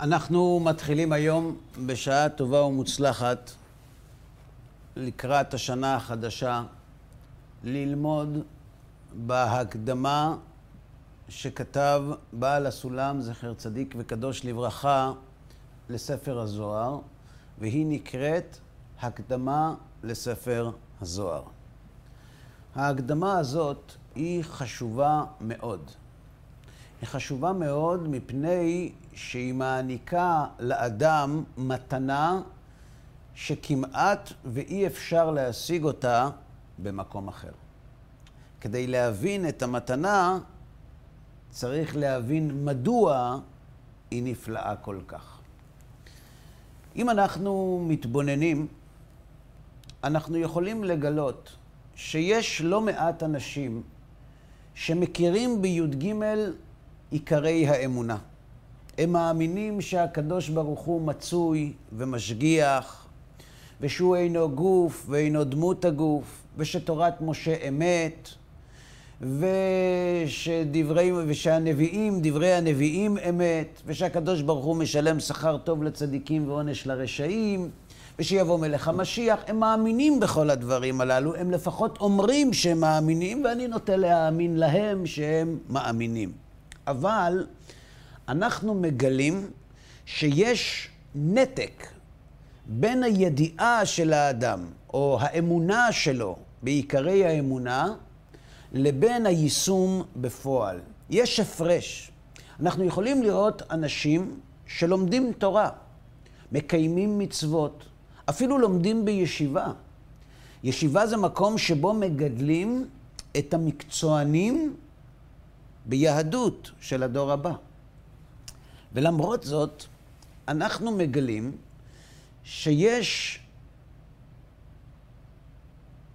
אנחנו מתחילים היום בשעה טובה ומוצלחת לקראת השנה החדשה ללמוד בהקדמה שכתב בעל הסולם, זכר צדיק וקדוש לברכה, לספר הזוהר, והיא נקראת הקדמה לספר הזוהר. ההקדמה הזאת היא חשובה מאוד. היא חשובה מאוד מפני שהיא מעניקה לאדם מתנה שכמעט ואי אפשר להשיג אותה במקום אחר. כדי להבין את המתנה, צריך להבין מדוע היא נפלאה כל כך. אם אנחנו מתבוננים, אנחנו יכולים לגלות שיש לא מעט אנשים שמכירים בי"ג עיקרי האמונה. הם מאמינים שהקדוש ברוך הוא מצוי ומשגיח, ושהוא אינו גוף ואינו דמות הגוף, ושתורת משה אמת, ושדברי, ושהנביאים, דברי הנביאים אמת, ושהקדוש ברוך הוא משלם שכר טוב לצדיקים ועונש לרשעים, ושיבוא מלך המשיח. הם מאמינים בכל הדברים הללו, הם לפחות אומרים שהם מאמינים, ואני נוטה להאמין להם שהם מאמינים. אבל אנחנו מגלים שיש נתק בין הידיעה של האדם, או האמונה שלו בעיקרי האמונה, לבין היישום בפועל. יש הפרש. אנחנו יכולים לראות אנשים שלומדים תורה, מקיימים מצוות, אפילו לומדים בישיבה. ישיבה זה מקום שבו מגדלים את המקצוענים ביהדות של הדור הבא. ולמרות זאת, אנחנו מגלים שיש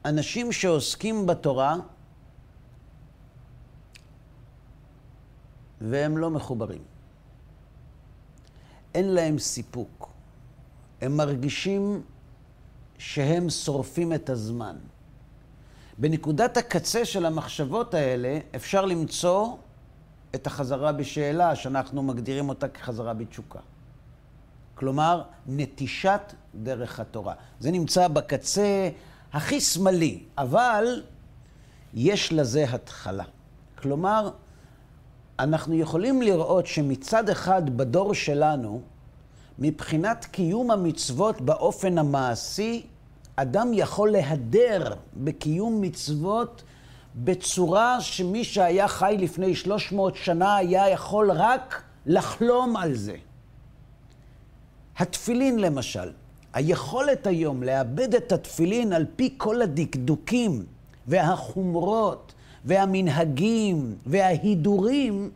אנשים שעוסקים בתורה והם לא מחוברים. אין להם סיפוק. הם מרגישים שהם שורפים את הזמן. בנקודת הקצה של המחשבות האלה אפשר למצוא את החזרה בשאלה, שאנחנו מגדירים אותה כחזרה בתשוקה. כלומר, נטישת דרך התורה. זה נמצא בקצה הכי שמאלי, אבל יש לזה התחלה. כלומר, אנחנו יכולים לראות שמצד אחד בדור שלנו, מבחינת קיום המצוות באופן המעשי, אדם יכול להדר בקיום מצוות בצורה שמי שהיה חי לפני 300 שנה היה יכול רק לחלום על זה. התפילין למשל, היכולת היום לאבד את התפילין על פי כל הדקדוקים והחומרות והמנהגים וההידורים,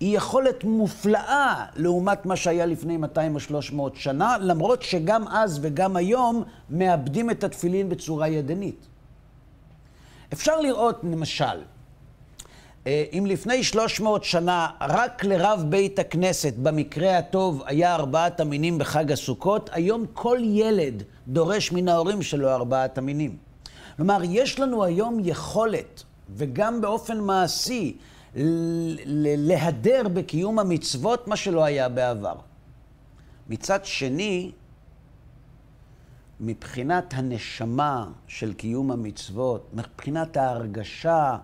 היא יכולת מופלאה לעומת מה שהיה לפני 200 או 300 שנה, למרות שגם אז וגם היום מאבדים את התפילין בצורה ידנית. אפשר לראות, למשל, אה, אם לפני 300 שנה רק לרב בית הכנסת, במקרה הטוב, היה ארבעת המינים בחג הסוכות, היום כל ילד דורש מן ההורים שלו ארבעת המינים. כלומר, יש לנו היום יכולת, וגם באופן מעשי, להדר בקיום המצוות, מה שלא היה בעבר. מצד שני, מבחינת הנשמה של קיום המצוות, מבחינת ההרגשה,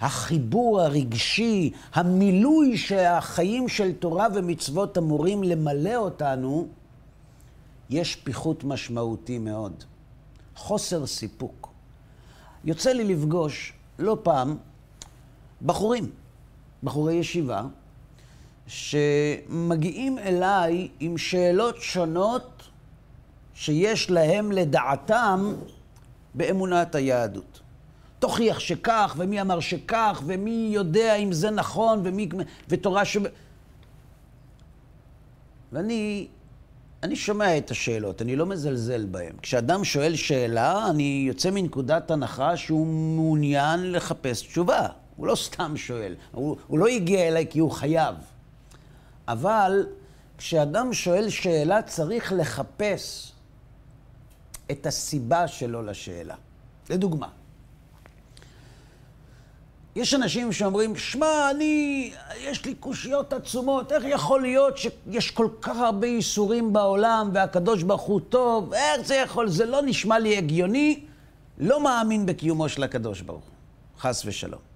החיבור הרגשי, המילוי שהחיים של תורה ומצוות אמורים למלא אותנו, יש פיחות משמעותי מאוד. חוסר סיפוק. יוצא לי לפגוש לא פעם בחורים, בחורי ישיבה, שמגיעים אליי עם שאלות שונות שיש להם לדעתם באמונת היהדות. תוכיח שכך, ומי אמר שכך, ומי יודע אם זה נכון, ומי... ותורה ש... ואני אני שומע את השאלות, אני לא מזלזל בהן. כשאדם שואל שאלה, אני יוצא מנקודת הנחה שהוא מעוניין לחפש תשובה. הוא לא סתם שואל, הוא, הוא לא הגיע אליי כי הוא חייב. אבל כשאדם שואל שאלה, צריך לחפש את הסיבה שלו לשאלה. לדוגמה, יש אנשים שאומרים, שמע, אני, יש לי קושיות עצומות, איך יכול להיות שיש כל כך הרבה ייסורים בעולם והקדוש ברוך הוא טוב, איך זה יכול, זה לא נשמע לי הגיוני, לא מאמין בקיומו של הקדוש ברוך הוא, חס ושלום.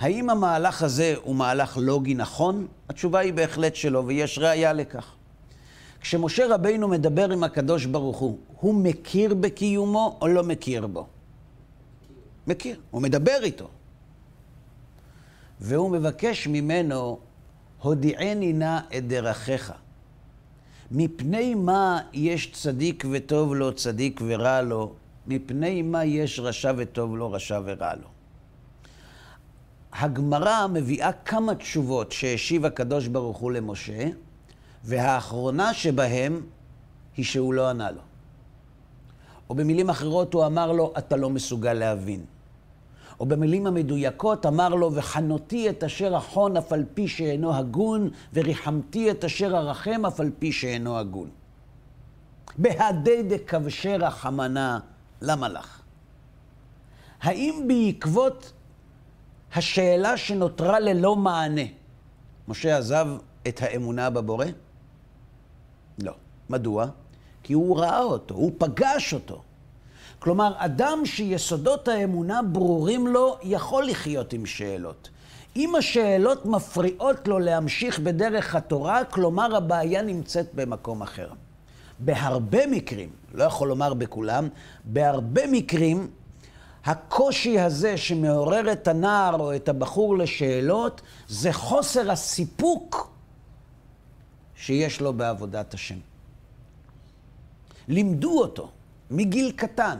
האם המהלך הזה הוא מהלך לוגי נכון? התשובה היא בהחלט שלא, ויש ראיה לכך. כשמשה רבינו מדבר עם הקדוש ברוך הוא, הוא מכיר בקיומו או לא מכיר בו? מכיר, הוא מדבר איתו. והוא מבקש ממנו, הודיעני נא את דרכיך. מפני מה יש צדיק וטוב לו, צדיק ורע לו? מפני מה יש רשע וטוב לו, רשע ורע לו? הגמרא מביאה כמה תשובות שהשיב הקדוש ברוך הוא למשה, והאחרונה שבהם היא שהוא לא ענה לו. או במילים אחרות הוא אמר לו, אתה לא מסוגל להבין. או במילים המדויקות אמר לו, וחנותי את אשר אחון אף על פי שאינו הגון, וריחמתי את אשר ארחם אף על פי שאינו הגון. בהדי דכבשי רחמנה, למה לך? האם בעקבות השאלה שנותרה ללא מענה, משה עזב את האמונה בבורא? לא. מדוע? כי הוא ראה אותו, הוא פגש אותו. כלומר, אדם שיסודות האמונה ברורים לו, יכול לחיות עם שאלות. אם השאלות מפריעות לו להמשיך בדרך התורה, כלומר הבעיה נמצאת במקום אחר. בהרבה מקרים, לא יכול לומר בכולם, בהרבה מקרים, הקושי הזה שמעורר את הנער או את הבחור לשאלות, זה חוסר הסיפוק שיש לו בעבודת השם. לימדו אותו מגיל קטן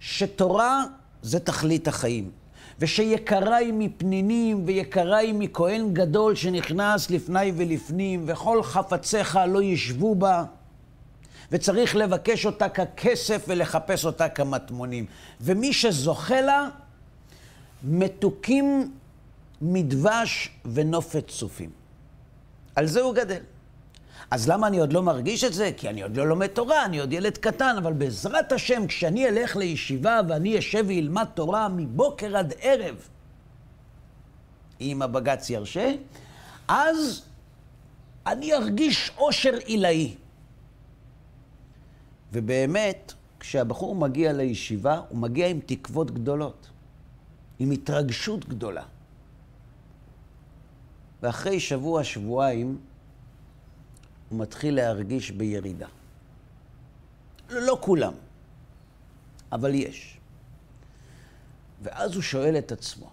שתורה זה תכלית החיים, ושיקרה היא מפנינים ויקרה היא מכהן גדול שנכנס לפני ולפנים, וכל חפציך לא ישבו בה, וצריך לבקש אותה ככסף ולחפש אותה כמטמונים. ומי שזוכה לה, מתוקים מדבש ונופת צופים. על זה הוא גדל. אז למה אני עוד לא מרגיש את זה? כי אני עוד לא לומד תורה, אני עוד ילד קטן, אבל בעזרת השם, כשאני אלך לישיבה ואני אשב ואלמד תורה מבוקר עד ערב, אם הבג"ץ ירשה, אז אני ארגיש עושר עילאי. ובאמת, כשהבחור מגיע לישיבה, הוא מגיע עם תקוות גדולות, עם התרגשות גדולה. ואחרי שבוע, שבועיים, הוא מתחיל להרגיש בירידה. לא, לא כולם, אבל יש. ואז הוא שואל את עצמו,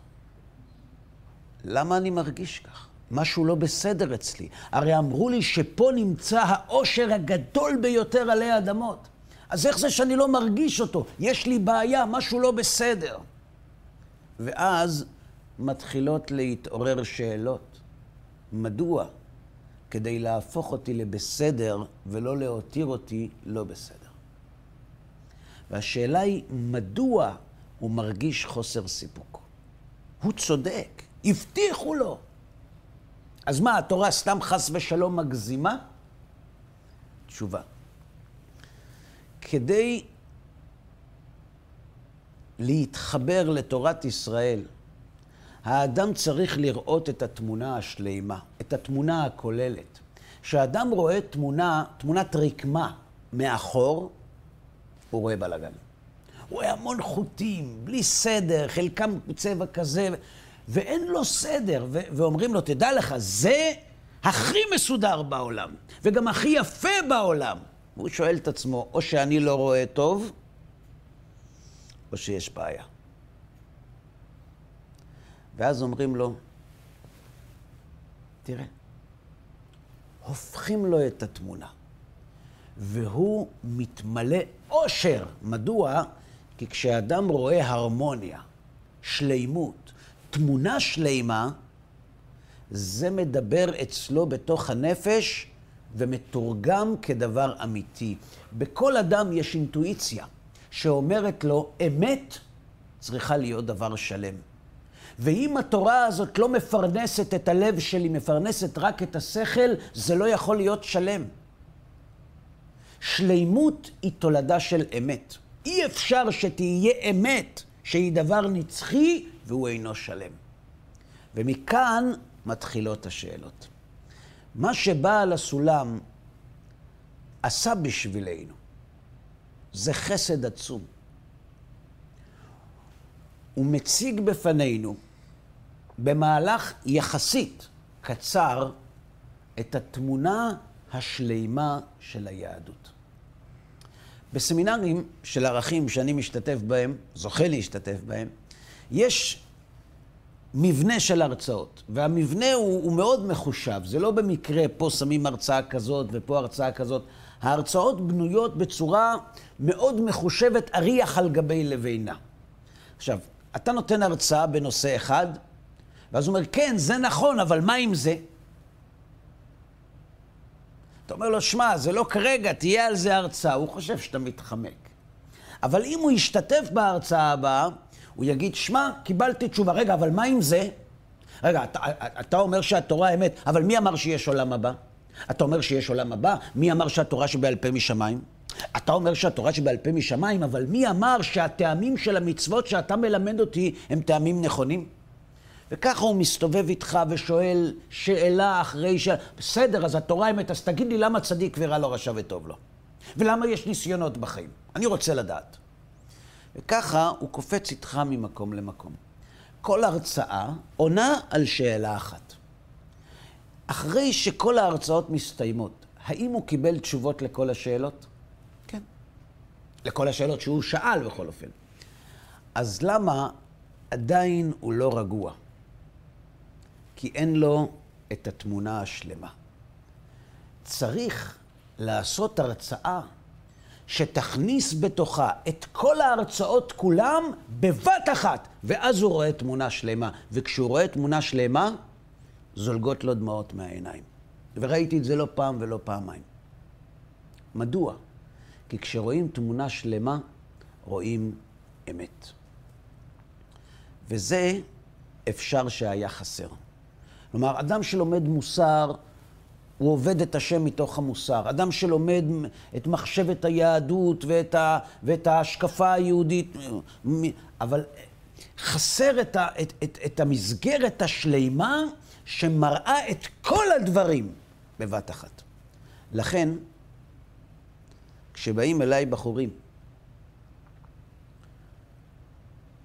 למה אני מרגיש כך? משהו לא בסדר אצלי. הרי אמרו לי שפה נמצא העושר הגדול ביותר עלי האדמות. אז איך זה שאני לא מרגיש אותו? יש לי בעיה, משהו לא בסדר. ואז מתחילות להתעורר שאלות. מדוע? כדי להפוך אותי לבסדר ולא להותיר אותי לא בסדר. והשאלה היא, מדוע הוא מרגיש חוסר סיפוק? הוא צודק, הבטיחו לו. אז מה, התורה סתם חס ושלום מגזימה? תשובה. כדי להתחבר לתורת ישראל, האדם צריך לראות את התמונה השלימה, את התמונה הכוללת. כשאדם רואה תמונה, תמונת רקמה מאחור, הוא רואה בלאגן. הוא רואה המון חוטים, בלי סדר, חלקם צבע כזה, ואין לו סדר. ו- ואומרים לו, תדע לך, זה הכי מסודר בעולם, וגם הכי יפה בעולם. והוא שואל את עצמו, או שאני לא רואה טוב, או שיש בעיה. ואז אומרים לו, תראה, הופכים לו את התמונה, והוא מתמלא אושר. מדוע? כי כשאדם רואה הרמוניה, שלימות, תמונה שלימה, זה מדבר אצלו בתוך הנפש ומתורגם כדבר אמיתי. בכל אדם יש אינטואיציה שאומרת לו, אמת צריכה להיות דבר שלם. ואם התורה הזאת לא מפרנסת את הלב שלי, מפרנסת רק את השכל, זה לא יכול להיות שלם. שלימות היא תולדה של אמת. אי אפשר שתהיה אמת שהיא דבר נצחי והוא אינו שלם. ומכאן מתחילות השאלות. מה שבעל הסולם עשה בשבילנו זה חסד עצום. הוא מציג בפנינו במהלך יחסית קצר את התמונה השלימה של היהדות. בסמינרים של ערכים שאני משתתף בהם, זוכה להשתתף בהם, יש מבנה של הרצאות, והמבנה הוא, הוא מאוד מחושב, זה לא במקרה פה שמים הרצאה כזאת ופה הרצאה כזאת. ההרצאות בנויות בצורה מאוד מחושבת, אריח על גבי לבינה. עכשיו, אתה נותן הרצאה בנושא אחד, ואז הוא אומר, כן, זה נכון, אבל מה עם זה? אתה אומר לו, שמע, זה לא כרגע, תהיה על זה הרצאה. הוא חושב שאתה מתחמק. אבל אם הוא ישתתף בהרצאה הבאה, הוא יגיד, שמע, קיבלתי תשובה. רגע, אבל מה עם זה? רגע, אתה, אתה אומר שהתורה אמת, אבל מי אמר שיש עולם הבא? אתה אומר שיש עולם הבא? מי אמר שהתורה שבעל פה משמיים? אתה אומר שהתורה שבעל פה משמיים, אבל מי אמר שהטעמים של המצוות שאתה מלמד אותי הם טעמים נכונים? וככה הוא מסתובב איתך ושואל שאלה אחרי שאלה. בסדר, אז התורה אמת, אז תגיד לי למה צדיק ורע לו, רשע וטוב לו? ולמה יש ניסיונות בחיים? אני רוצה לדעת. וככה הוא קופץ איתך ממקום למקום. כל הרצאה עונה על שאלה אחת. אחרי שכל ההרצאות מסתיימות, האם הוא קיבל תשובות לכל השאלות? כן. לכל השאלות שהוא שאל בכל אופן. אז למה עדיין הוא לא רגוע? כי אין לו את התמונה השלמה. צריך לעשות הרצאה שתכניס בתוכה את כל ההרצאות כולם בבת אחת, ואז הוא רואה תמונה שלמה. וכשהוא רואה תמונה שלמה, זולגות לו דמעות מהעיניים. וראיתי את זה לא פעם ולא פעמיים. מדוע? כי כשרואים תמונה שלמה, רואים אמת. וזה אפשר שהיה חסר. כלומר, אדם שלומד מוסר, הוא עובד את השם מתוך המוסר. אדם שלומד את מחשבת היהדות ואת, ה, ואת ההשקפה היהודית, אבל חסר את, ה, את, את, את המסגרת השלימה שמראה את כל הדברים בבת אחת. לכן, כשבאים אליי בחורים,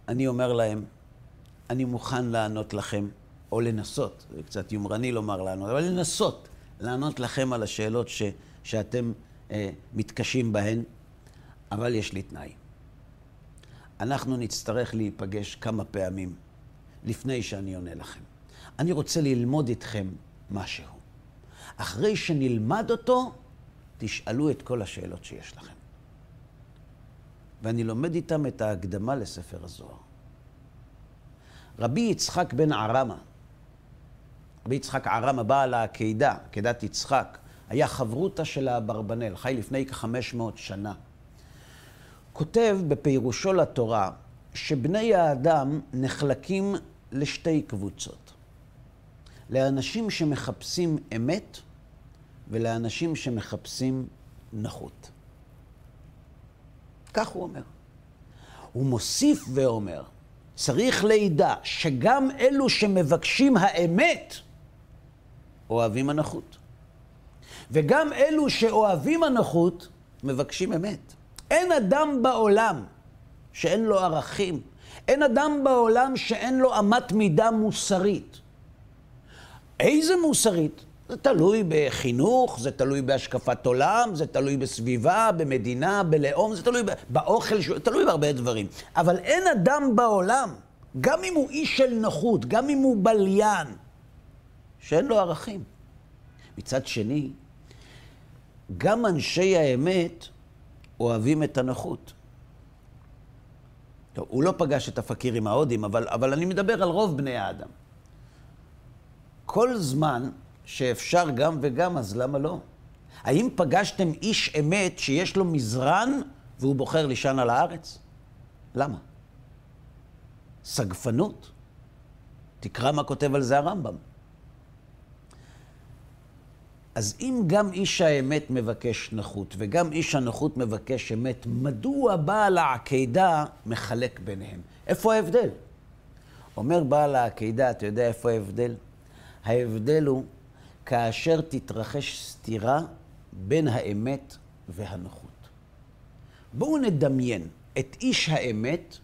אני אומר להם, אני מוכן לענות לכם, או לנסות, זה קצת יומרני לומר לענות, אבל לנסות לענות לכם על השאלות ש, שאתם אה, מתקשים בהן, אבל יש לי תנאי. אנחנו נצטרך להיפגש כמה פעמים לפני שאני עונה לכם. אני רוצה ללמוד איתכם משהו. אחרי שנלמד אותו, תשאלו את כל השאלות שיש לכם. ואני לומד איתם את ההקדמה לספר הזוהר. רבי יצחק בן ערמה, רבי יצחק ערמה, בעל העקידה, עקדת יצחק, היה חברותא של האברבנאל, חי לפני כחמש מאות שנה. כותב בפירושו לתורה שבני האדם נחלקים לשתי קבוצות. לאנשים שמחפשים אמת ולאנשים שמחפשים נחות. כך הוא אומר. הוא מוסיף ואומר, צריך לידע שגם אלו שמבקשים האמת, אוהבים הנחות. וגם אלו שאוהבים הנחות, מבקשים אמת. אין אדם בעולם שאין לו ערכים. אין אדם בעולם שאין לו אמת מידה מוסרית. איזה מוסרית? זה תלוי בחינוך, זה תלוי בהשקפת עולם, זה תלוי בסביבה, במדינה, בלאום, זה תלוי באוכל, זה תלוי בהרבה דברים. אבל אין אדם בעולם, גם אם הוא איש של נוחות, גם אם הוא בליין, שאין לו ערכים. מצד שני, גם אנשי האמת אוהבים את הנוחות. טוב, הוא לא פגש את הפקירים ההודים, אבל, אבל אני מדבר על רוב בני האדם. כל זמן שאפשר גם וגם, אז למה לא? האם פגשתם איש אמת שיש לו מזרן והוא בוחר לישן על הארץ? למה? סגפנות? תקרא מה כותב על זה הרמב"ם. אז אם גם איש האמת מבקש נחות וגם איש הנוחות מבקש אמת, מדוע בעל העקידה מחלק ביניהם? איפה ההבדל? אומר בעל העקידה, אתה יודע איפה ההבדל? ההבדל הוא כאשר תתרחש סתירה בין האמת והנוחות. בואו נדמיין את איש האמת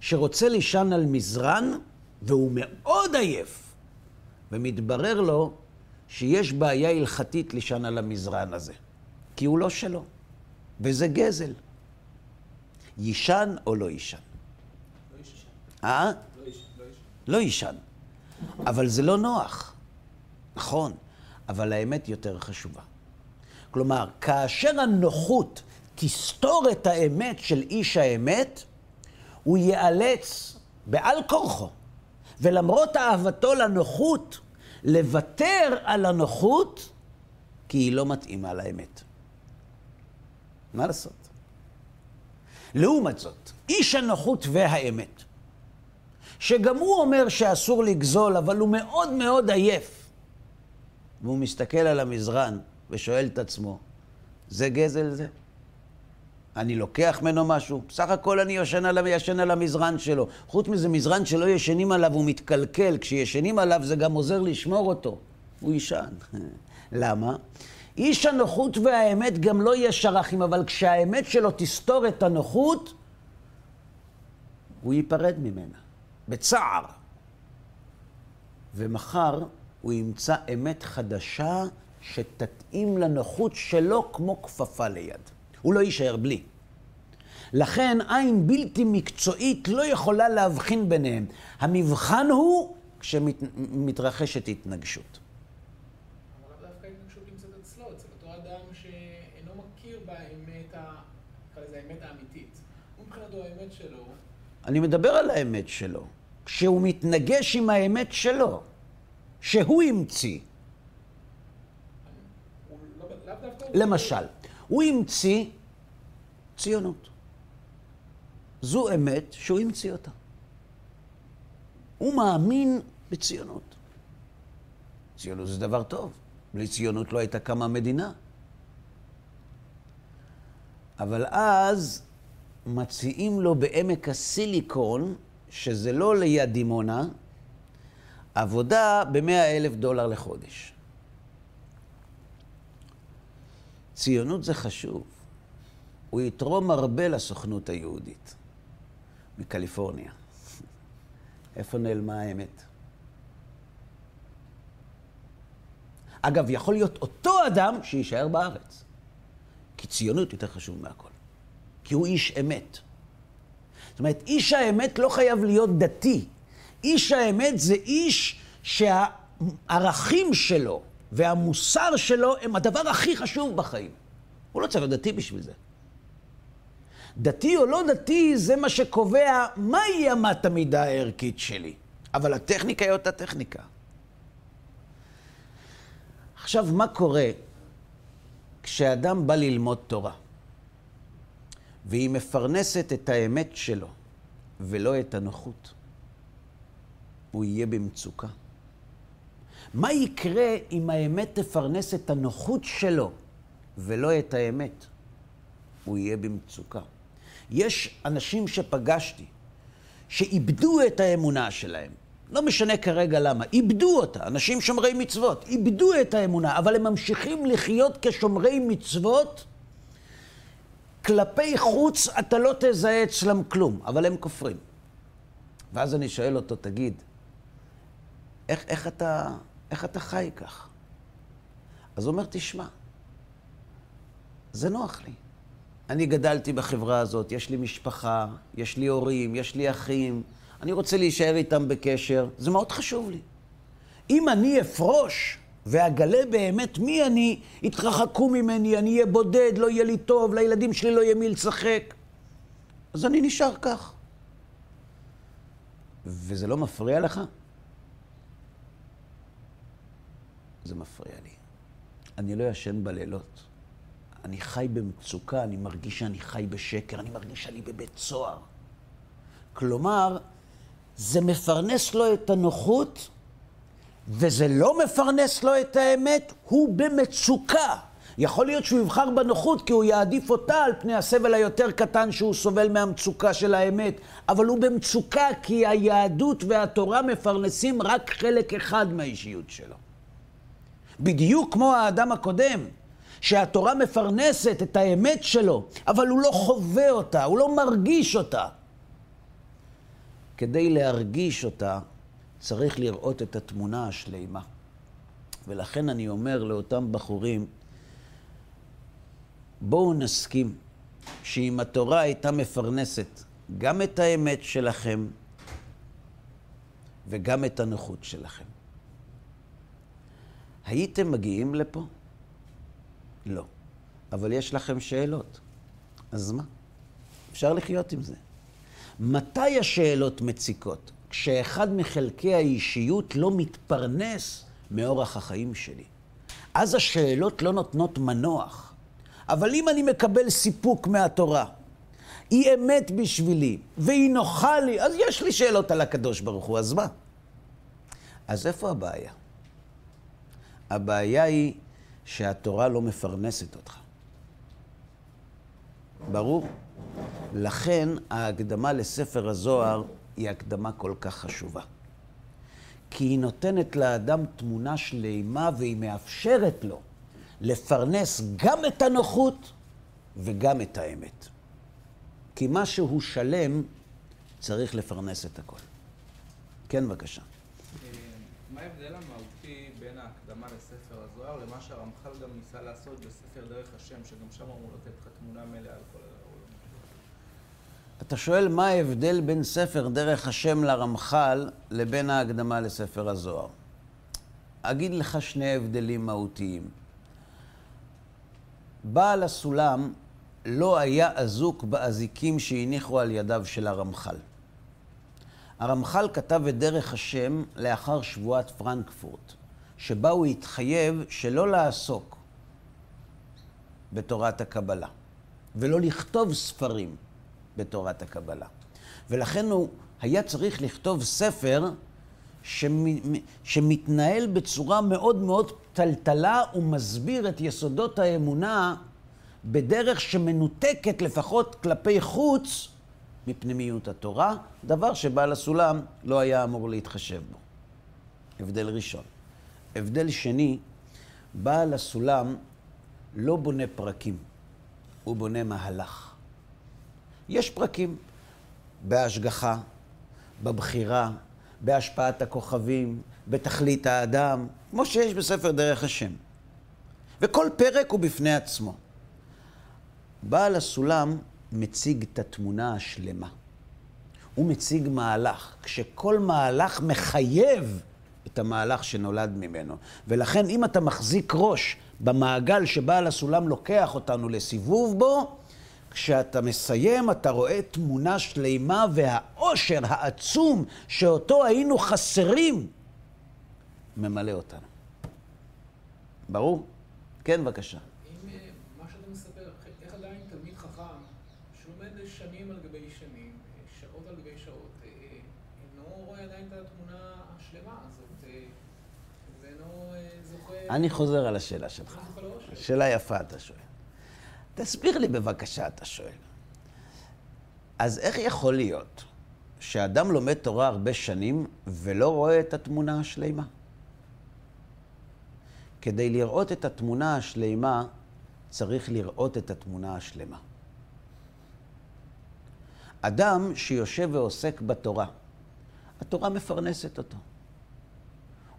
שרוצה לישן על מזרן והוא מאוד עייף, ומתברר לו שיש בעיה הלכתית לישן על המזרן הזה, כי הוא לא שלו, וזה גזל. יישן או לא יישן? לא יישן. אה? לא יישן. לא יישן. אבל זה לא נוח. נכון, אבל האמת יותר חשובה. כלומר, כאשר הנוחות תסתור את האמת של איש האמת, הוא ייאלץ בעל כורחו, ולמרות אהבתו לנוחות, לוותר על הנוחות, כי היא לא מתאימה לאמת. מה לעשות? לעומת זאת, איש הנוחות והאמת, שגם הוא אומר שאסור לגזול, אבל הוא מאוד מאוד עייף, והוא מסתכל על המזרן ושואל את עצמו, זה גזל זה? אני לוקח ממנו משהו? בסך הכל אני ישן על, ישן על המזרן שלו. חוץ מזה, מזרן שלא ישנים עליו הוא מתקלקל. כשישנים עליו זה גם עוזר לשמור אותו. הוא יישן. למה? איש הנוחות והאמת גם לא ישר אחים, אבל כשהאמת שלו תסתור את הנוחות, הוא ייפרד ממנה, בצער. ומחר הוא ימצא אמת חדשה שתתאים לנוחות שלו כמו כפפה ליד. הוא לא יישאר בלי. לכן עין בלתי מקצועית לא יכולה להבחין ביניהם. המבחן הוא כשמתרחשת התנגשות. אני מדבר על האמת שלו. כשהוא מתנגש עם האמת שלו, שהוא המציא. לא, למשל, הוא המציא ציונות. זו אמת שהוא המציא אותה. הוא מאמין בציונות. ציונות זה דבר טוב. בלי ציונות לא הייתה קמה מדינה. אבל אז מציעים לו בעמק הסיליקון, שזה לא ליד דימונה, עבודה ב-100 אלף דולר לחודש. ציונות זה חשוב. הוא יתרום הרבה לסוכנות היהודית מקליפורניה. איפה נעלמה האמת? אגב, יכול להיות אותו אדם שיישאר בארץ. כי ציונות יותר חשוב מהכל. כי הוא איש אמת. זאת אומרת, איש האמת לא חייב להיות דתי. איש האמת זה איש שהערכים שלו והמוסר שלו הם הדבר הכי חשוב בחיים. הוא לא צריך להיות דתי בשביל זה. דתי או לא דתי זה מה שקובע מהי אמת המידה הערכית שלי. אבל הטכניקה היא אותה טכניקה. עכשיו, מה קורה כשאדם בא ללמוד תורה, והיא מפרנסת את האמת שלו ולא את הנוחות? הוא יהיה במצוקה. מה יקרה אם האמת תפרנס את הנוחות שלו ולא את האמת? הוא יהיה במצוקה. יש אנשים שפגשתי שאיבדו את האמונה שלהם. לא משנה כרגע למה, איבדו אותה, אנשים שומרי מצוות, איבדו את האמונה, אבל הם ממשיכים לחיות כשומרי מצוות. כלפי חוץ אתה לא תזהה אצלם כלום, אבל הם כופרים. ואז אני שואל אותו, תגיד, איך, איך, אתה, איך אתה חי כך? אז הוא אומר, תשמע, זה נוח לי. אני גדלתי בחברה הזאת, יש לי משפחה, יש לי הורים, יש לי אחים, אני רוצה להישאר איתם בקשר, זה מאוד חשוב לי. אם אני אפרוש ואגלה באמת מי אני, יתרחקו ממני, אני אהיה בודד, לא יהיה לי טוב, לילדים שלי לא יהיה מי לשחק, אז אני נשאר כך. וזה לא מפריע לך? זה מפריע לי. אני לא ישן בלילות. אני חי במצוקה, אני מרגיש שאני חי בשקר, אני מרגיש שאני בבית סוהר. כלומר, זה מפרנס לו את הנוחות, וזה לא מפרנס לו את האמת, הוא במצוקה. יכול להיות שהוא יבחר בנוחות כי הוא יעדיף אותה על פני הסבל היותר קטן שהוא סובל מהמצוקה של האמת, אבל הוא במצוקה כי היהדות והתורה מפרנסים רק חלק אחד מהאישיות שלו. בדיוק כמו האדם הקודם, שהתורה מפרנסת את האמת שלו, אבל הוא לא חווה אותה, הוא לא מרגיש אותה. כדי להרגיש אותה, צריך לראות את התמונה השלימה. ולכן אני אומר לאותם בחורים, בואו נסכים שאם התורה הייתה מפרנסת גם את האמת שלכם וגם את הנוחות שלכם, הייתם מגיעים לפה? לא. אבל יש לכם שאלות. אז מה? אפשר לחיות עם זה. מתי השאלות מציקות? כשאחד מחלקי האישיות לא מתפרנס מאורח החיים שלי. אז השאלות לא נותנות מנוח. אבל אם אני מקבל סיפוק מהתורה, היא אמת בשבילי, והיא נוחה לי, אז יש לי שאלות על הקדוש ברוך הוא, אז מה? אז איפה הבעיה? הבעיה היא שהתורה לא מפרנסת אותך. ברור? לכן ההקדמה לספר הזוהר היא הקדמה כל כך חשובה. כי היא נותנת לאדם תמונה שלימה והיא מאפשרת לו לפרנס גם את הנוחות וגם את האמת. כי מה שהוא שלם צריך לפרנס את הכל. כן, בבקשה. מה ההבדל המהותי בין ההקדמה לספר הזוהר למה שהרמח"ל גם ניסה לעשות בספר דרך השם, שגם שם אמור לתת לך תמונה מלאה על כל העולם? אתה שואל מה ההבדל בין ספר דרך השם לרמח"ל לבין ההקדמה לספר הזוהר. אגיד לך שני הבדלים מהותיים. בעל הסולם לא היה אזוק באזיקים שהניחו על ידיו של הרמח"ל. הרמח"ל כתב את דרך השם לאחר שבועת פרנקפורט, שבה הוא התחייב שלא לעסוק בתורת הקבלה, ולא לכתוב ספרים בתורת הקבלה. ולכן הוא היה צריך לכתוב ספר שמתנהל בצורה מאוד מאוד טלטלה ומסביר את יסודות האמונה בדרך שמנותקת לפחות כלפי חוץ מפנימיות התורה, דבר שבעל הסולם לא היה אמור להתחשב בו. הבדל ראשון. הבדל שני, בעל הסולם לא בונה פרקים, הוא בונה מהלך. יש פרקים בהשגחה, בבחירה, בהשפעת הכוכבים, בתכלית האדם, כמו שיש בספר דרך השם. וכל פרק הוא בפני עצמו. בעל הסולם מציג את התמונה השלמה. הוא מציג מהלך, כשכל מהלך מחייב את המהלך שנולד ממנו. ולכן אם אתה מחזיק ראש במעגל שבעל הסולם לוקח אותנו לסיבוב בו, כשאתה מסיים אתה רואה תמונה שלמה והאושר העצום שאותו היינו חסרים ממלא אותנו. ברור? כן, בבקשה. אני חוזר על השאלה שלך. שאלה יפה אתה שואל. תסביר לי בבקשה, אתה שואל. אז איך יכול להיות שאדם לומד תורה הרבה שנים ולא רואה את התמונה השלימה? כדי לראות את התמונה השלימה, צריך לראות את התמונה השלמה. אדם שיושב ועוסק בתורה, התורה מפרנסת אותו.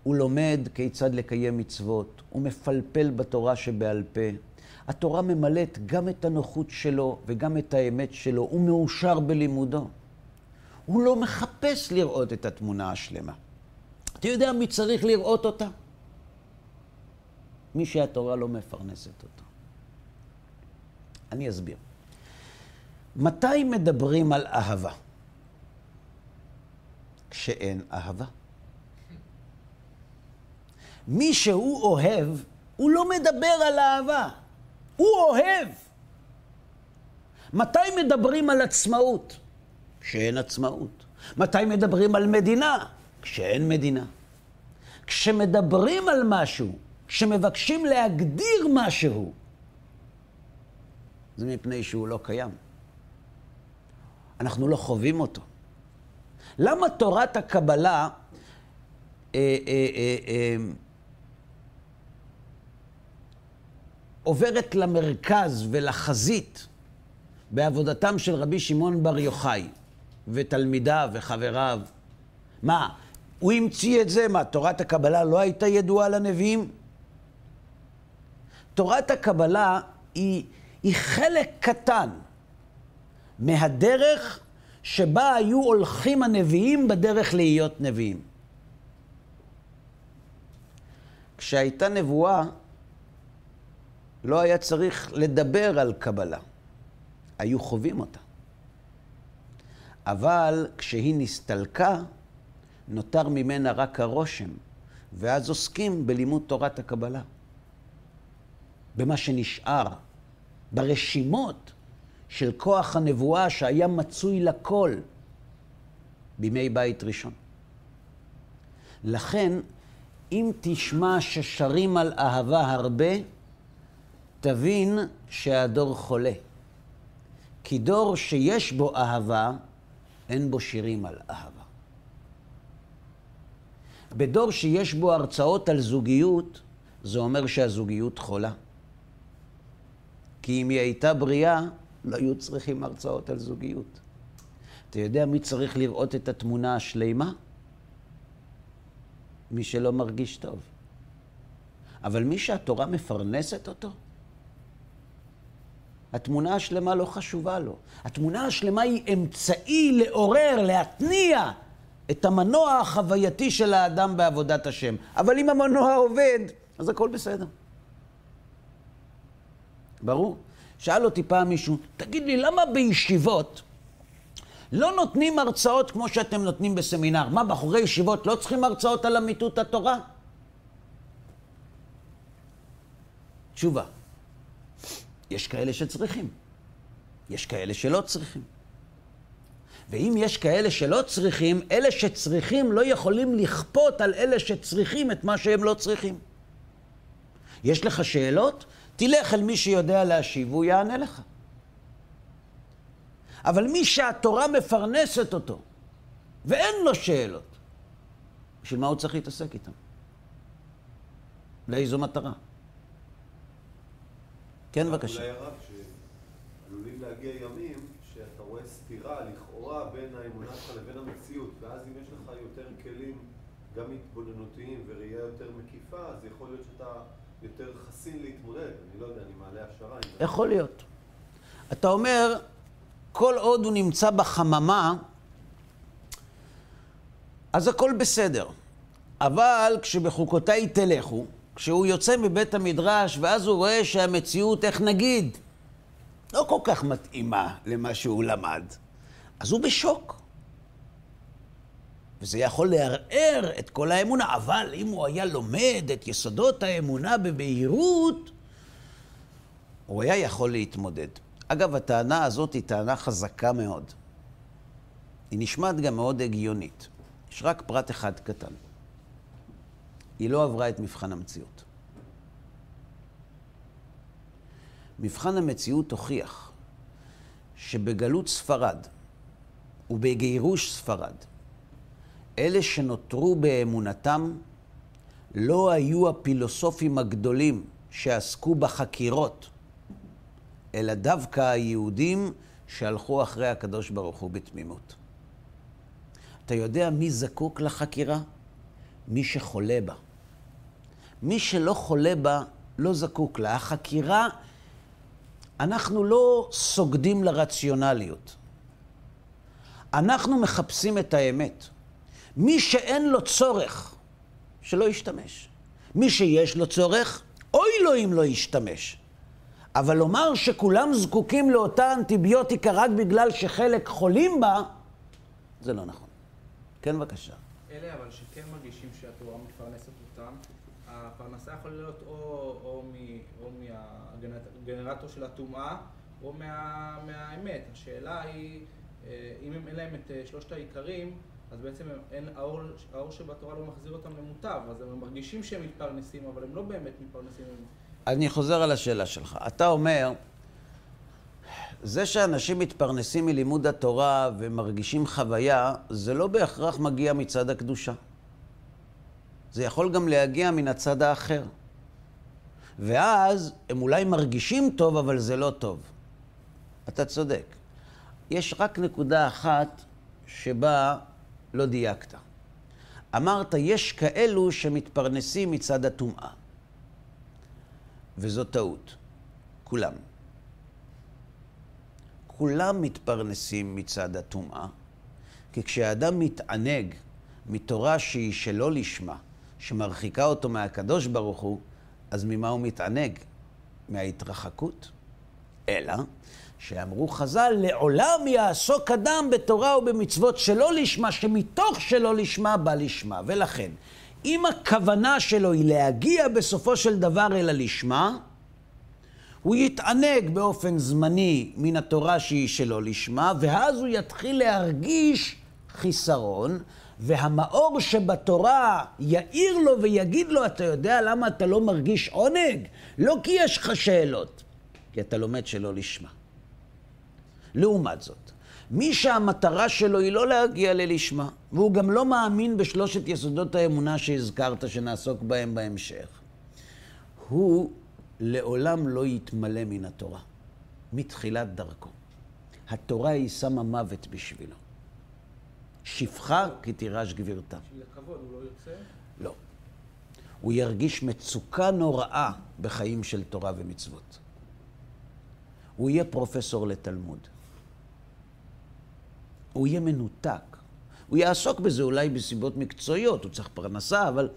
הוא לומד כיצד לקיים מצוות, הוא מפלפל בתורה שבעל פה. התורה ממלאת גם את הנוחות שלו וגם את האמת שלו, הוא מאושר בלימודו. הוא לא מחפש לראות את התמונה השלמה. אתה יודע מי צריך לראות אותה? מי שהתורה לא מפרנסת אותו. אני אסביר. מתי מדברים על אהבה? כשאין אהבה. מי שהוא אוהב, הוא לא מדבר על אהבה, הוא אוהב. מתי מדברים על עצמאות? כשאין עצמאות. מתי מדברים על מדינה? כשאין מדינה. כשמדברים על משהו, כשמבקשים להגדיר משהו, זה מפני שהוא לא קיים. אנחנו לא חווים אותו. למה תורת הקבלה אה, אה, אה, אה, עוברת למרכז ולחזית בעבודתם של רבי שמעון בר יוחאי ותלמידיו וחבריו? מה, הוא המציא את זה? מה, תורת הקבלה לא הייתה ידועה לנביאים? תורת הקבלה היא, היא חלק קטן מהדרך שבה היו הולכים הנביאים בדרך להיות נביאים. כשהייתה נבואה, לא היה צריך לדבר על קבלה, היו חווים אותה. אבל כשהיא נסתלקה, נותר ממנה רק הרושם, ואז עוסקים בלימוד תורת הקבלה. במה שנשאר, ברשימות של כוח הנבואה שהיה מצוי לכל בימי בית ראשון. לכן, אם תשמע ששרים על אהבה הרבה, תבין שהדור חולה. כי דור שיש בו אהבה, אין בו שירים על אהבה. בדור שיש בו הרצאות על זוגיות, זה אומר שהזוגיות חולה. כי אם היא הייתה בריאה, לא היו צריכים הרצאות על זוגיות. אתה יודע מי צריך לראות את התמונה השלימה? מי שלא מרגיש טוב. אבל מי שהתורה מפרנסת אותו, התמונה השלמה לא חשובה לו. התמונה השלמה היא אמצעי לעורר, להתניע את המנוע החווייתי של האדם בעבודת השם. אבל אם המנוע עובד, אז הכל בסדר. ברור? שאל אותי פעם מישהו, תגיד לי, למה בישיבות לא נותנים הרצאות כמו שאתם נותנים בסמינר? מה, בחורי ישיבות לא צריכים הרצאות על אמיתות התורה? תשובה, יש כאלה שצריכים, יש כאלה שלא צריכים. ואם יש כאלה שלא צריכים, אלה שצריכים לא יכולים לכפות על אלה שצריכים את מה שהם לא צריכים. יש לך שאלות? תלך אל מי שיודע להשיב והוא יענה לך. אבל מי שהתורה מפרנסת אותו ואין לו שאלות, בשביל מה הוא צריך להתעסק איתם? לאיזו מטרה? כן, בבקשה. אולי הרב, שעלולים להגיע ימים שאתה רואה סתירה לכאורה בין האמונה שלך לבין המציאות, ואז אם יש לך יותר כלים, גם התבוננותיים וראייה יותר מקיפה, אז יכול להיות שאתה יותר חסין להתמודד. אני לא יודע, אני מעלה השערה. יכול להיות. אתה אומר, כל עוד הוא נמצא בחממה, אז הכל בסדר. אבל כשבחוקותיי תלכו, כשהוא יוצא מבית המדרש ואז הוא רואה שהמציאות, איך נגיד, לא כל כך מתאימה למה שהוא למד, אז הוא בשוק. וזה יכול לערער את כל האמונה, אבל אם הוא היה לומד את יסודות האמונה בבהירות, הוא היה יכול להתמודד. אגב, הטענה הזאת היא טענה חזקה מאוד. היא נשמעת גם מאוד הגיונית. יש רק פרט אחד קטן. היא לא עברה את מבחן המציאות. מבחן המציאות הוכיח שבגלות ספרד ובגירוש ספרד, אלה שנותרו באמונתם לא היו הפילוסופים הגדולים שעסקו בחקירות, אלא דווקא היהודים שהלכו אחרי הקדוש ברוך הוא בתמימות. אתה יודע מי זקוק לחקירה? מי שחולה בה. מי שלא חולה בה, לא זקוק לה. החקירה, אנחנו לא סוגדים לרציונליות. אנחנו מחפשים את האמת. מי שאין לו צורך, שלא ישתמש. מי שיש לו צורך, אוי לו אם לא ישתמש. אבל לומר שכולם זקוקים לאותה אנטיביוטיקה רק בגלל שחלק חולים בה, זה לא נכון. כן, בבקשה. אלה אבל שכן מרגישים שהתורה מפרנסת אותם, הפרנסה יכולה להיות או, או, או מהגנרטור של הטומאה או מה, מהאמת. השאלה היא, אה, אם אין להם את אה, שלושת העיקרים, אז בעצם אין, האור, האור שבתורה לא מחזיר אותם למוטב, אז הם מרגישים שהם מתפרנסים, אבל הם לא באמת מתפרנסים. אני חוזר על השאלה שלך. אתה אומר, זה שאנשים מתפרנסים מלימוד התורה ומרגישים חוויה, זה לא בהכרח מגיע מצד הקדושה. זה יכול גם להגיע מן הצד האחר. ואז הם אולי מרגישים טוב, אבל זה לא טוב. אתה צודק. יש רק נקודה אחת שבה לא דייקת. אמרת, יש כאלו שמתפרנסים מצד הטומאה. וזו טעות. כולם. כולם מתפרנסים מצד הטומאה, כי כשאדם מתענג מתורה שהיא שלא לשמה, שמרחיקה אותו מהקדוש ברוך הוא, אז ממה הוא מתענג? מההתרחקות. אלא שאמרו חז"ל, לעולם יעסוק אדם בתורה ובמצוות שלא לשמה, שמתוך שלא לשמה בא לשמה. ולכן, אם הכוונה שלו היא להגיע בסופו של דבר אל הלשמה, הוא יתענג באופן זמני מן התורה שהיא שלא לשמה, ואז הוא יתחיל להרגיש חיסרון, והמאור שבתורה יאיר לו ויגיד לו, אתה יודע למה אתה לא מרגיש עונג? לא כי יש לך שאלות, כי אתה לומד שלא לשמה. לעומת זאת, מי שהמטרה שלו היא לא להגיע ללשמה, והוא גם לא מאמין בשלושת יסודות האמונה שהזכרת, שנעסוק בהם בהמשך, הוא לעולם לא יתמלא מן התורה, מתחילת דרכו. התורה היא שמה מוות בשבילו. שפחה כי תירש גבירתה. בשביל הכבוד הוא לא יוצא? לא. הוא ירגיש מצוקה נוראה בחיים של תורה ומצוות. הוא יהיה פרופסור לתלמוד. הוא יהיה מנותק. הוא יעסוק בזה אולי בסיבות מקצועיות, הוא צריך פרנסה, אבל,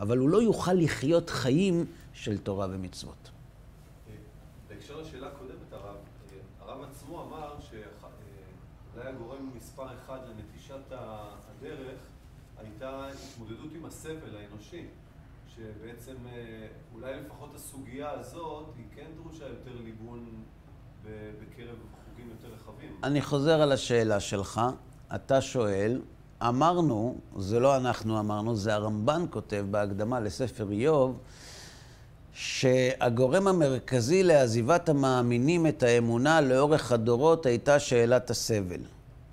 אבל הוא לא יוכל לחיות חיים של תורה ומצוות. בהקשר לשאלה הקודמת, הרב, הרב עצמו אמר שאולי הגורם מספר אחד לנטישת הדרך הייתה התמודדות עם הסבל האנושי, שבעצם אה, אולי לפחות הסוגיה הזאת היא כן דרושה יותר ליבון בקרב חוגים יותר רחבים. אני חוזר על השאלה שלך. אתה שואל, אמרנו, זה לא אנחנו אמרנו, זה הרמב"ן כותב בהקדמה לספר איוב, שהגורם המרכזי לעזיבת המאמינים את האמונה לאורך הדורות הייתה שאלת הסבל.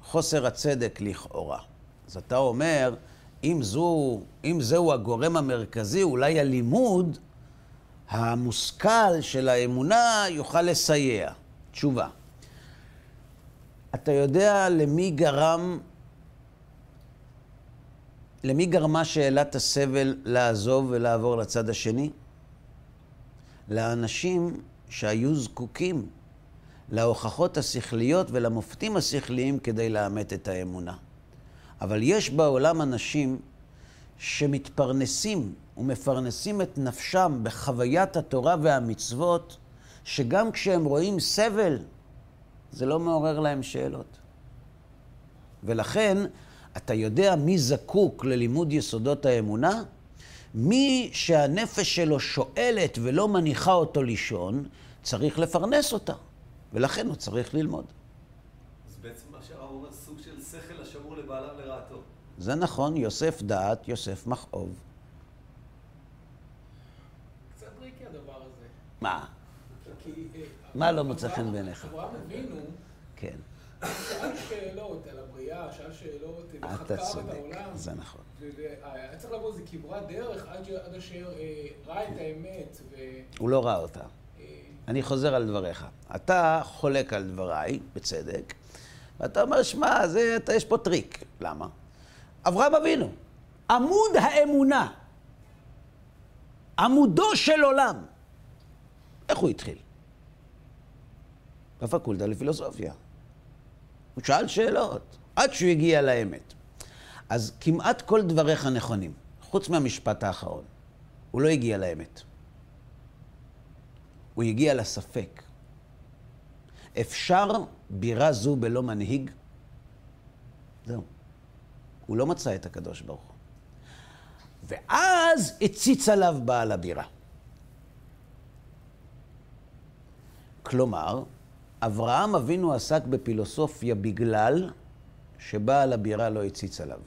חוסר הצדק לכאורה. אז אתה אומר, אם, זו, אם זהו הגורם המרכזי, אולי הלימוד המושכל של האמונה יוכל לסייע. תשובה. אתה יודע למי גרם, למי גרמה שאלת הסבל לעזוב ולעבור לצד השני? לאנשים שהיו זקוקים להוכחות השכליות ולמופתים השכליים כדי לאמת את האמונה. אבל יש בעולם אנשים שמתפרנסים ומפרנסים את נפשם בחוויית התורה והמצוות, שגם כשהם רואים סבל, זה לא מעורר להם שאלות. ולכן, אתה יודע מי זקוק ללימוד יסודות האמונה? מי שהנפש שלו שואלת ולא מניחה אותו לישון, צריך לפרנס אותה, ולכן הוא צריך ללמוד. אז בעצם מה שהרב אומר, סוג של שכל השמור לבעליו לרעתו. זה נכון, יוסף דעת, יוסף מכאוב. קצת tricky הדבר הזה. מה? מה לא מוצא חן בעיניך? אברהם אבינו כן, שאל שאלות על הבריאה, שאל שאלות, אתה וחקר את צודק, העולם. זה נכון. והיה צריך לעבור איזה כברת דרך עד אשר אה, ראה את האמת, ו... הוא לא ראה אותה. אה, אני חוזר על דבריך. אתה חולק על דבריי, בצדק, ואתה אומר, שמע, אתה, יש פה טריק. למה? אברהם אבינו, עמוד האמונה, עמודו של עולם. איך הוא התחיל? בפקולטה לפילוסופיה. הוא שאל שאלות, עד שהוא הגיע לאמת. אז כמעט כל דבריך נכונים, חוץ מהמשפט האחרון. הוא לא הגיע לאמת. הוא הגיע לספק. אפשר בירה זו בלא מנהיג? זהו. הוא לא מצא את הקדוש ברוך הוא. ואז הציץ עליו בעל הבירה. כלומר, אברהם אבינו עסק בפילוסופיה בגלל שבעל הבירה לא הציץ עליו.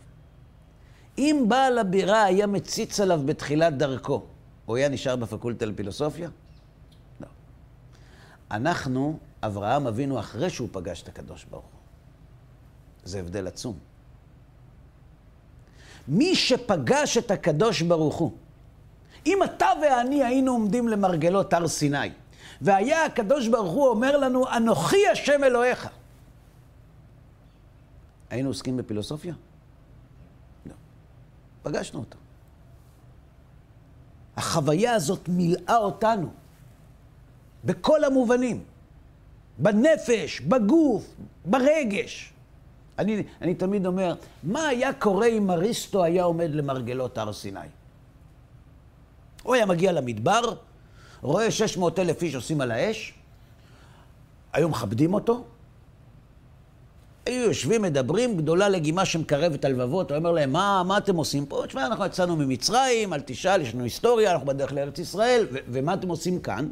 אם בעל הבירה היה מציץ עליו בתחילת דרכו, הוא היה נשאר בפקולטה לפילוסופיה? לא. אנחנו אברהם אבינו אחרי שהוא פגש את הקדוש ברוך הוא. זה הבדל עצום. מי שפגש את הקדוש ברוך הוא, אם אתה ואני היינו עומדים למרגלות הר סיני, והיה הקדוש ברוך הוא אומר לנו, אנוכי השם אלוהיך, היינו עוסקים בפילוסופיה? לא. פגשנו אותו. החוויה הזאת מילאה אותנו בכל המובנים, בנפש, בגוף, ברגש. אני, אני תמיד אומר, מה היה קורה אם אריסטו היה עומד למרגלות הר סיני? הוא היה מגיע למדבר, רואה 600 אלף איש עושים על האש, היו מכבדים אותו, היו יושבים, מדברים, גדולה לגימה שמקרבת הלבבות, הוא אומר להם, מה, מה אתם עושים פה? תשמע, אנחנו יצאנו ממצרים, אל תשאל, יש לנו היסטוריה, אנחנו בדרך לארץ ישראל, ומה אתם עושים כאן?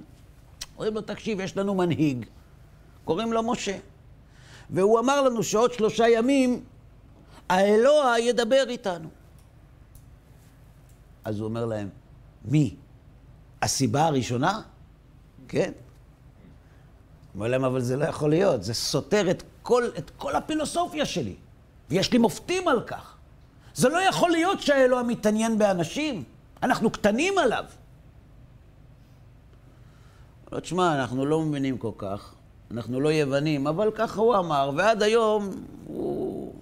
אומרים לו, תקשיב, יש לנו מנהיג, קוראים לו משה. והוא אמר לנו שעוד שלושה ימים האלוה ידבר איתנו. אז הוא אומר להם, מי? הסיבה הראשונה? כן. אומר להם, אבל זה לא יכול להיות, זה סותר את כל, את כל הפילוסופיה שלי, ויש לי מופתים על כך. זה לא יכול להיות שהאלוה מתעניין באנשים, אנחנו קטנים עליו. לא, תשמע, אנחנו לא מבינים כל כך, אנחנו לא יוונים, אבל ככה הוא אמר, ועד היום הוא,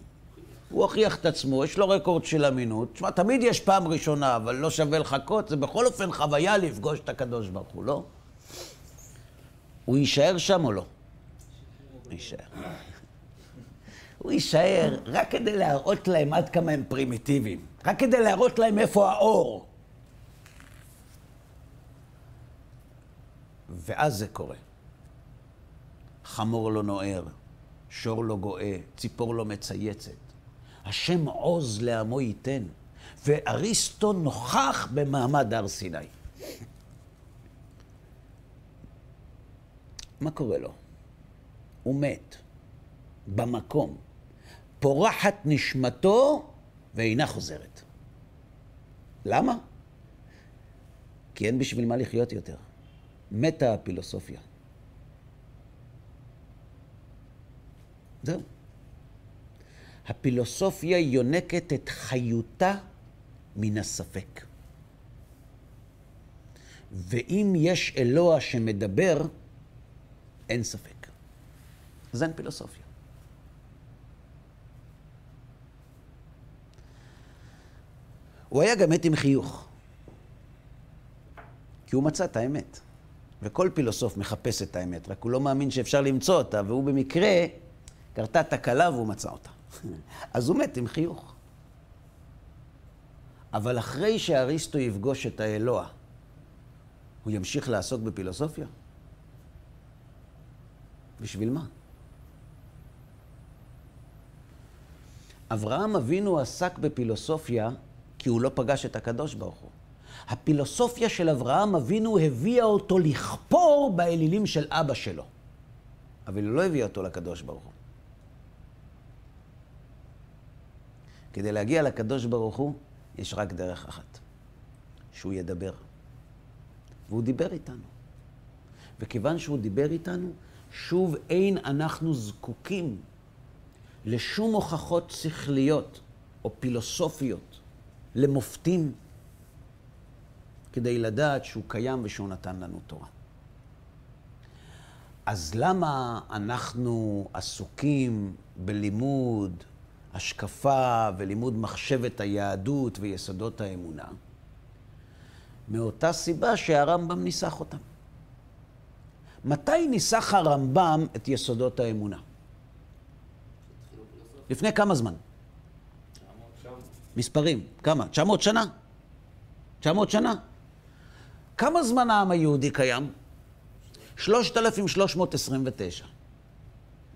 הוא הוכיח את עצמו, יש לו רקורד של אמינות. תשמע, תמיד יש פעם ראשונה, אבל לא שווה לחכות, זה בכל אופן חוויה לפגוש את הקדוש ברוך הוא, לא? הוא יישאר שם או לא? יישאר. הוא יישאר רק כדי להראות להם עד כמה הם פרימיטיביים. רק כדי להראות להם איפה האור. ואז זה קורה. חמור לא נוער, שור לא גואה, ציפור לא מצייצת. השם עוז לעמו ייתן, ואריסטו נוכח במעמד הר סיני. מה קורה לו? הוא מת, במקום. פורחת נשמתו ואינה חוזרת. למה? כי אין בשביל מה לחיות יותר. מתה הפילוסופיה. זהו. הפילוסופיה יונקת את חיותה מן הספק. ואם יש אלוה שמדבר, אין ספק. אז אין פילוסופיה. הוא היה גם מת עם חיוך. כי הוא מצא את האמת. וכל פילוסוף מחפש את האמת, רק הוא לא מאמין שאפשר למצוא אותה, והוא במקרה, קרתה תקלה והוא מצא אותה. אז הוא מת עם חיוך. אבל אחרי שאריסטו יפגוש את האלוה, הוא ימשיך לעסוק בפילוסופיה? בשביל מה? אברהם אבינו עסק בפילוסופיה כי הוא לא פגש את הקדוש ברוך הוא. הפילוסופיה של אברהם אבינו הביאה אותו לכפור באלילים של אבא שלו. אבל היא לא הביאה אותו לקדוש ברוך הוא. כדי להגיע לקדוש ברוך הוא, יש רק דרך אחת, שהוא ידבר. והוא דיבר איתנו. וכיוון שהוא דיבר איתנו, שוב אין אנחנו זקוקים לשום הוכחות שכליות או פילוסופיות, למופתים, כדי לדעת שהוא קיים ושהוא נתן לנו תורה. אז למה אנחנו עסוקים בלימוד השקפה ולימוד מחשבת היהדות ויסודות האמונה? מאותה סיבה שהרמב"ם ניסח אותם. מתי ניסח הרמב"ם את יסודות האמונה? לפני כמה זמן? מספרים, כמה? 900 שנה? 900 שנה? כמה זמן העם היהודי קיים? 3,329.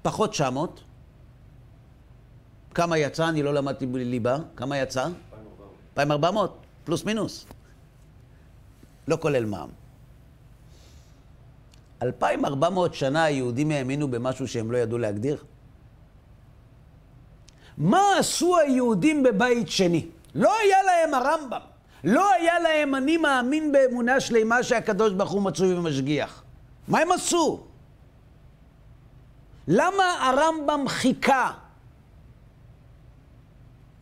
פחות 900. כמה יצא? אני לא למדתי בליבה. כמה יצא? 2,400. פלוס מינוס. לא כולל מע"מ. 2,400 שנה היהודים האמינו במשהו שהם לא ידעו להגדיר? מה עשו היהודים בבית שני? לא היה להם הרמב"ם. לא היה להם אני מאמין באמונה שלמה שהקדוש ברוך הוא מצוי ומשגיח. מה הם עשו? למה הרמב"ם חיכה?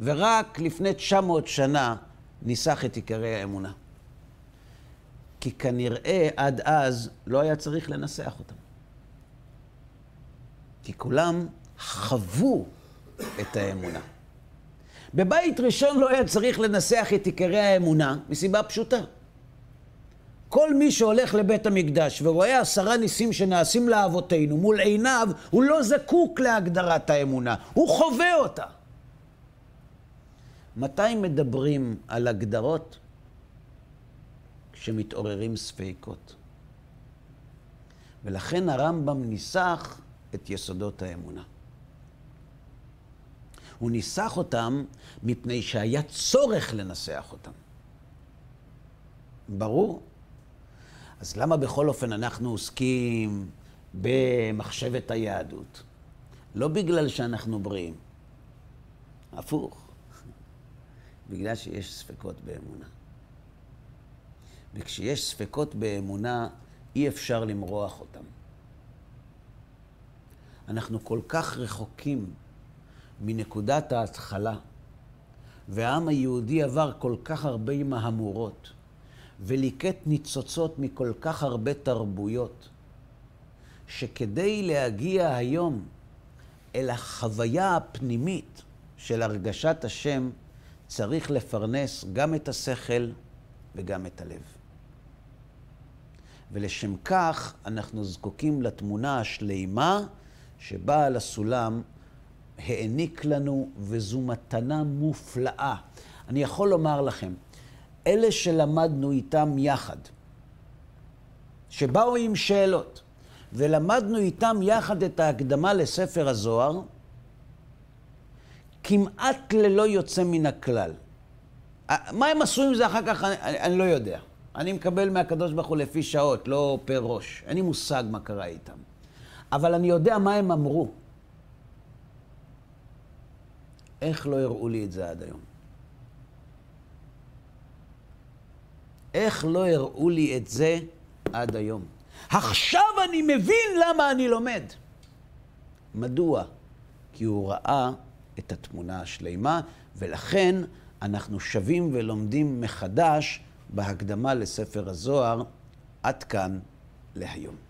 ורק לפני 900 שנה ניסח את עיקרי האמונה. כי כנראה עד אז לא היה צריך לנסח אותם. כי כולם חוו את האמונה. בבית ראשון לא היה צריך לנסח את עיקרי האמונה, מסיבה פשוטה. כל מי שהולך לבית המקדש ורואה עשרה ניסים שנעשים לאבותינו מול עיניו, הוא לא זקוק להגדרת האמונה, הוא חווה אותה. מתי מדברים על הגדרות? כשמתעוררים ספקות. ולכן הרמב"ם ניסח את יסודות האמונה. הוא ניסח אותם מפני שהיה צורך לנסח אותם. ברור. אז למה בכל אופן אנחנו עוסקים במחשבת היהדות? לא בגלל שאנחנו בריאים, הפוך, בגלל שיש ספקות באמונה. וכשיש ספקות באמונה, אי אפשר למרוח אותם. אנחנו כל כך רחוקים מנקודת ההתחלה, והעם היהודי עבר כל כך הרבה מהמורות, וליקט ניצוצות מכל כך הרבה תרבויות, שכדי להגיע היום אל החוויה הפנימית של הרגשת השם, צריך לפרנס גם את השכל וגם את הלב. ולשם כך אנחנו זקוקים לתמונה השלימה שבעל הסולם העניק לנו, וזו מתנה מופלאה. אני יכול לומר לכם, אלה שלמדנו איתם יחד, שבאו עם שאלות, ולמדנו איתם יחד את ההקדמה לספר הזוהר, כמעט ללא יוצא מן הכלל. מה הם עשו עם זה אחר כך, אני, אני לא יודע. אני מקבל מהקדוש ברוך הוא לפי שעות, לא פר ראש. אין לי מושג מה קרה איתם. אבל אני יודע מה הם אמרו. איך לא הראו לי את זה עד היום? איך לא הראו לי את זה עד היום? עכשיו אני מבין למה אני לומד. מדוע? כי הוא ראה את התמונה השלימה, ולכן אנחנו שבים ולומדים מחדש בהקדמה לספר הזוהר, עד כאן להיום.